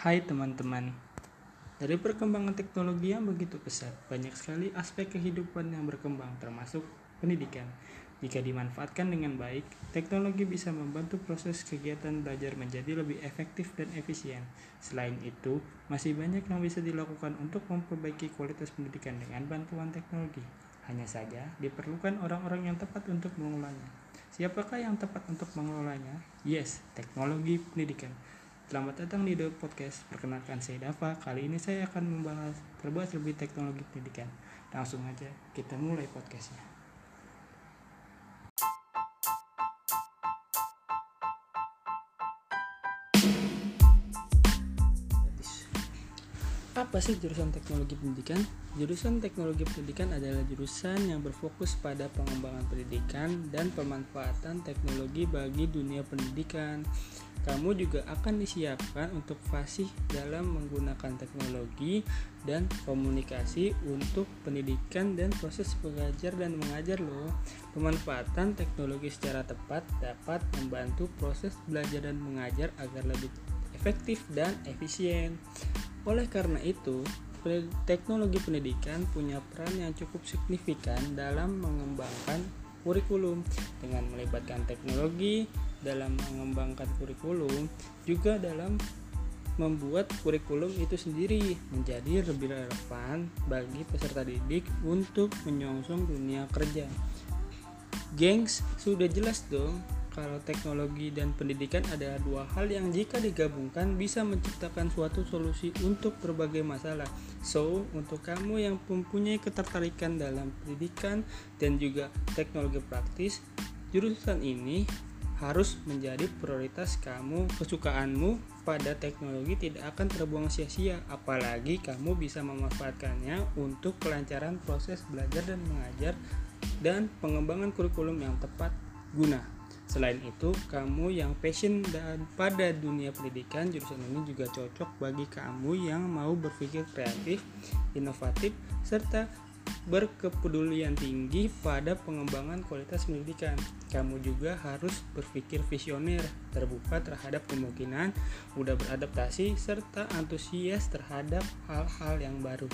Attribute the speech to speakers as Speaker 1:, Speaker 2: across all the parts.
Speaker 1: Hai teman-teman, dari perkembangan teknologi yang begitu pesat, banyak sekali aspek kehidupan yang berkembang termasuk pendidikan. Jika dimanfaatkan dengan baik, teknologi bisa membantu proses kegiatan belajar menjadi lebih efektif dan efisien. Selain itu, masih banyak yang bisa dilakukan untuk memperbaiki kualitas pendidikan dengan bantuan teknologi. Hanya saja, diperlukan orang-orang yang tepat untuk mengelolanya. Siapakah yang tepat untuk mengelolanya? Yes, teknologi pendidikan. Selamat datang di The Podcast. Perkenalkan saya Dava. Kali ini saya akan membahas terbahas lebih teknologi pendidikan. Langsung aja kita mulai podcastnya. Apa sih jurusan teknologi pendidikan? Jurusan teknologi pendidikan adalah jurusan yang berfokus pada pengembangan pendidikan dan pemanfaatan teknologi bagi dunia pendidikan. Kamu juga akan disiapkan untuk fasih dalam menggunakan teknologi dan komunikasi untuk pendidikan dan proses belajar dan mengajar loh. Pemanfaatan teknologi secara tepat dapat membantu proses belajar dan mengajar agar lebih efektif dan efisien. Oleh karena itu, teknologi pendidikan punya peran yang cukup signifikan dalam mengembangkan kurikulum dengan melibatkan teknologi dalam mengembangkan kurikulum juga dalam membuat kurikulum itu sendiri menjadi lebih relevan bagi peserta didik untuk menyongsong dunia kerja. Gengs, sudah jelas dong kalau teknologi dan pendidikan adalah dua hal yang jika digabungkan bisa menciptakan suatu solusi untuk berbagai masalah. So, untuk kamu yang mempunyai ketertarikan dalam pendidikan dan juga teknologi praktis, jurusan ini harus menjadi prioritas kamu kesukaanmu pada teknologi tidak akan terbuang sia-sia apalagi kamu bisa memanfaatkannya untuk kelancaran proses belajar dan mengajar dan pengembangan kurikulum yang tepat guna. Selain itu, kamu yang passion dan pada dunia pendidikan, jurusan ini juga cocok bagi kamu yang mau berpikir kreatif, inovatif, serta berkepedulian tinggi pada pengembangan kualitas pendidikan. Kamu juga harus berpikir visioner, terbuka terhadap kemungkinan, mudah beradaptasi, serta antusias terhadap hal-hal yang baru.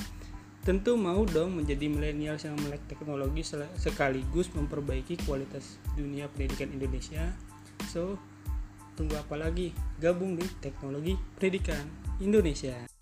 Speaker 1: Tentu mau dong menjadi milenial yang melek teknologi sekaligus memperbaiki kualitas dunia pendidikan Indonesia. So, tunggu apa lagi? Gabung di teknologi pendidikan Indonesia.